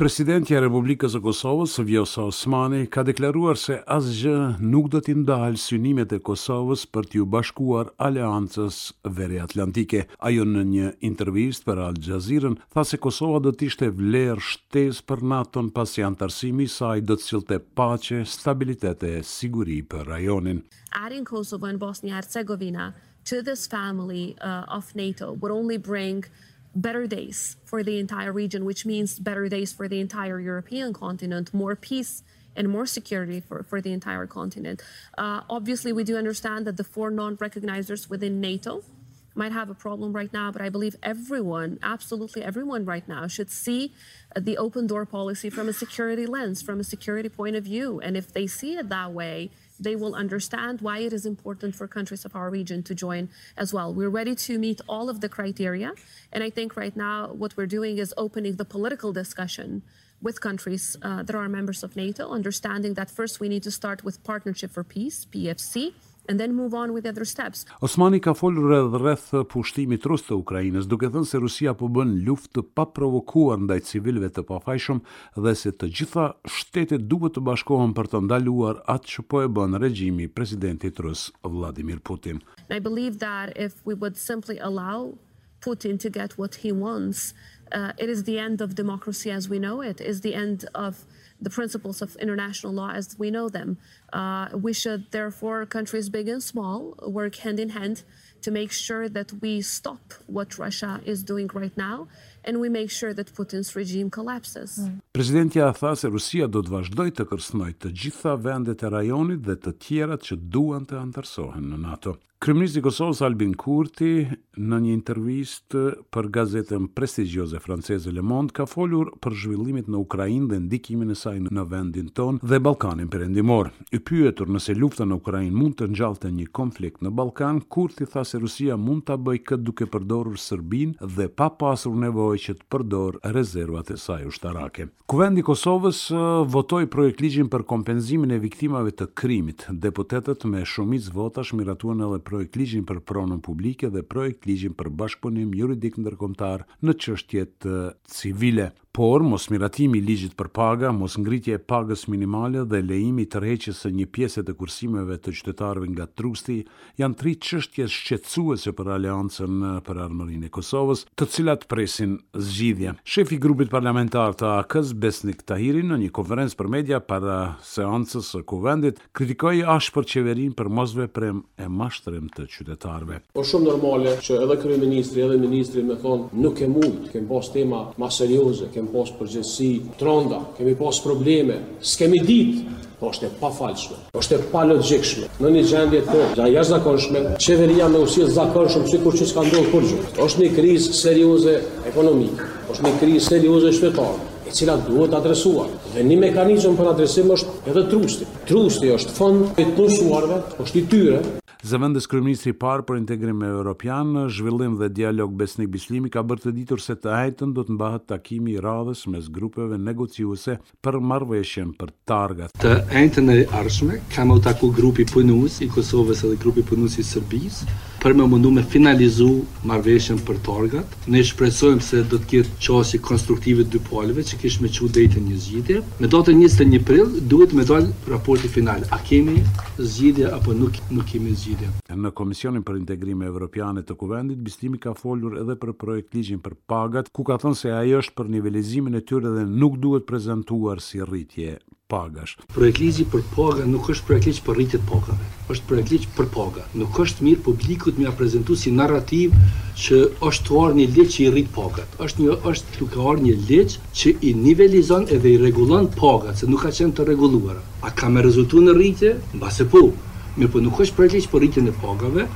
Presidentja e Republikës së Kosovës, Vjosa Osmani, ka deklaruar se asgjë nuk do t'i ndalë synimet e Kosovës për t'iu bashkuar Aleancës Veriatlantike. Ajo në një intervistë për Al Jazeera-n tha se Kosova do të ishte vlerë shtesë për NATO-n pasi anëtarësimi i saj do të sillte paqe, stabilitet e siguri për rajonin. Are Kosovo and Bosnia Herzegovina to this family uh, of NATO would only bring better days for the entire region, which means better days for the entire European continent, more peace and more security for, for the entire continent. Uh, obviously, we do understand that the four non recognizers within NATO might have a problem right now, but I believe everyone, absolutely everyone right now, should see the open door policy from a security lens, from a security point of view. And if they see it that way, they will understand why it is important for countries of our region to join as well. We're ready to meet all of the criteria. And I think right now what we're doing is opening the political discussion with countries uh, that are members of NATO, understanding that first we need to start with Partnership for Peace, PFC and then move on with other steps. Osmani ka folur rreth rreth pushtimit rus të Ukrainës, duke thënë se Rusia po bën luftë të paprovokuar ndaj civilëve të pafajshëm dhe se të gjitha shtetet duhet të bashkohen për të ndaluar atë që po e bën regjimi i presidentit rus Vladimir Putin. I believe that if we would simply allow Putin to get what he wants, it is the end of democracy as we know it, it is the end of the principles of international law as we know them. We should therefore countries big and small work hand in hand to make sure that we stop what Russia is doing right now and we make sure that Putin's regime collapses. Presidentja tha se Rusia do të vazhdojë të kërcënojë të gjitha vendet e rajonit dhe të tjerat që duan të anëtarësohen në NATO. Kryeministri i Kosovës Albin Kurti në një intervistë për gazetën prestigjioze franceze Le Monde ka folur për zhvillimet në Ukrainë dhe ndikimin e saj në vendin tonë dhe Ballkanin Perëndimor. I pyetur nëse lufta në Ukrainë mund të ngjallte një konflikt në Ballkan, Kurti tha se Rusia mund ta bëjë këtë duke përdorur Serbinë dhe pa pasur nevojë që të përdorë rezervat e saj ushtarake. Kuvendi i Kosovës votoi projektligjin për kompenzimin e viktimave të krimit. Deputetët me shumicë votash miratuan edhe projektligjin për pronën publike dhe projektligjin për bashkëpunim juridik ndërkombëtar në çështjet civile. Por, mosmiratimi i ligjit për paga, mosngritja e pagës minimale dhe lejimi i tërheqjes së një pjese të kursimeve të qytetarëve nga Trusti janë tri çështje shqetësuese për Aleancën për Ardhmërinë e Kosovës, të cilat presin zgjidhje. Shefi i grupit parlamentar të AAK-së, Besnik Tahiri, në një konferencë për media para seancës së Kuvendit, Kritikoi ashpër qeverinë për mosveprim e mashtrim të qytetarëve. Është shumë normale që edhe kryeministri edhe ministri me thonë nuk kem mujtë, kemi pas tema ma serioze, kemi pas përgjegjësi t'ronda, kemi pas probleme, s'kemi ditë, po është e pafalshme, është e palogjikshme në një gjendje të jashtëzakonshme qeveria me u sjellë zakonshëm sikur që s'ka ndodh kurrgjë. Është një krizë serioze ekonomike, është një krizë serioze qytetare. e cila duhet adresuar. Dhe një mekanizëm për adresim është edhe trusti. Trusti është fond i të punësuarve, është i tyre. Zëvendës kryeministri i parë për Integrim Europian, Zhvillim dhe Dialog Besnik Bislimi ka bërë të ditur se të enjten do të mbahet takimi i radhës mes grupeve negociuese për marrëveshjen për targat. Të enjten e ardhshme kanë me u taku grupi punues i Kosovës edhe grupi punues i Serbisë për me mundu me finalizu marrëveshjen për targat. Ne shpresojmë se do të ketë qasje konstruktive dy palëve që kish me çu deri te një zgjidhje. Me datën njëzet e një prill duhet me dal raporti final a kemi zgjidhje apo nuk nuk kemi zgjidhje. Në Komisionin për Integrime Evropiane të Kuvendit, Bislimi ka folur edhe për projektligjin për pagat, ku ka thënë se ajo është për nivelizimin e tyre dhe nuk duhet prezantuar si rritje pagash. Projektligji për paga nuk është projektligj për rritje të pagave. Është projektligj për paga. Nuk është mirë publikut me ia prezantu si narrativë që është tu ardhur një ligj që i rrit pagat. Është një është duke ardhur një ligj që i nivelizon edhe i rregullon pagat, se nuk kanë qenë të rregulluara. A ka me rezultu në rritje? Mbase po. Mirëpo nuk është projektligj për rritjen e pagave.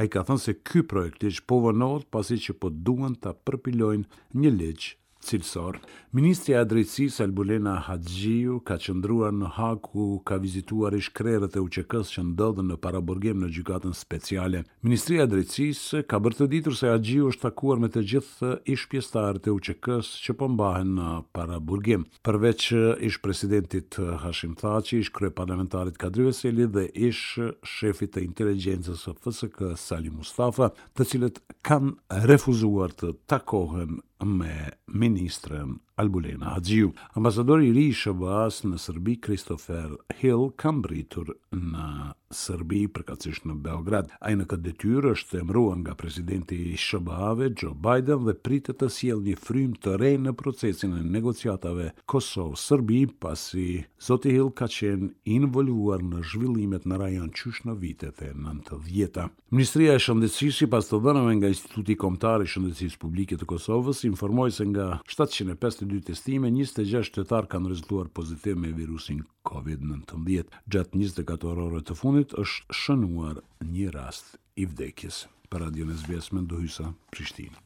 Ai ka thënë se Ky projektligj po vonohet pasi që po duan ta përpilojnë një ligj cilësor. Ministrja e Drejtësisë, Albulena Haxhiu, ka qëndruar në Hagë ku ka vizituar ish-krerët e UÇK-së që ndodhen në paraburgim në Gjykatën Speciale. Ministria e Drejtësisë ka bërë të ditur se Haxhiu është takuar me të gjithë ish-pjesëtarët e UÇK-së që po mbahen në paraburgim. Përveç ish-presidentit Hashim Thaçi, ish-kryeparlamentarit Kadri Veseli dhe ish-shefit të inteligjencës së FSK Sali Mustafa, të cilët kanë refuzuar të takohen me ministren Albulena Haxhiu. Ambasadori i ri i SHBA-së në Serbi Christopher Hill ka mbritur në Serbi, përkatësisht në Beograd. Ai në këtë detyrë është emëruar nga presidenti i SHBA-ve, Joe Biden dhe pritet të sjellë një frymë të re në procesin e negociatave Kosovë-Serbi, pasi zoti Hill ka qenë involvuar në zhvillimet në rajon qysh në vitet e nëntëdhjeta. Ministria e Shëndetësisë, sipas të dhënave nga Instituti Kombëtar i Shëndetësisë Publike të Kosovës, informoi se nga shtatëqind e pesëdhjetë e dy testime, njëzet e gjashtë shtetas kanë rezultuar pozitiv me virusin Covid nëntëmbëdhjetë, gjatë njëzet e katër orëve të fundit është shënuar një rast i vdekjes. Për Radion SBS Mendo Hysa, Prishtinë.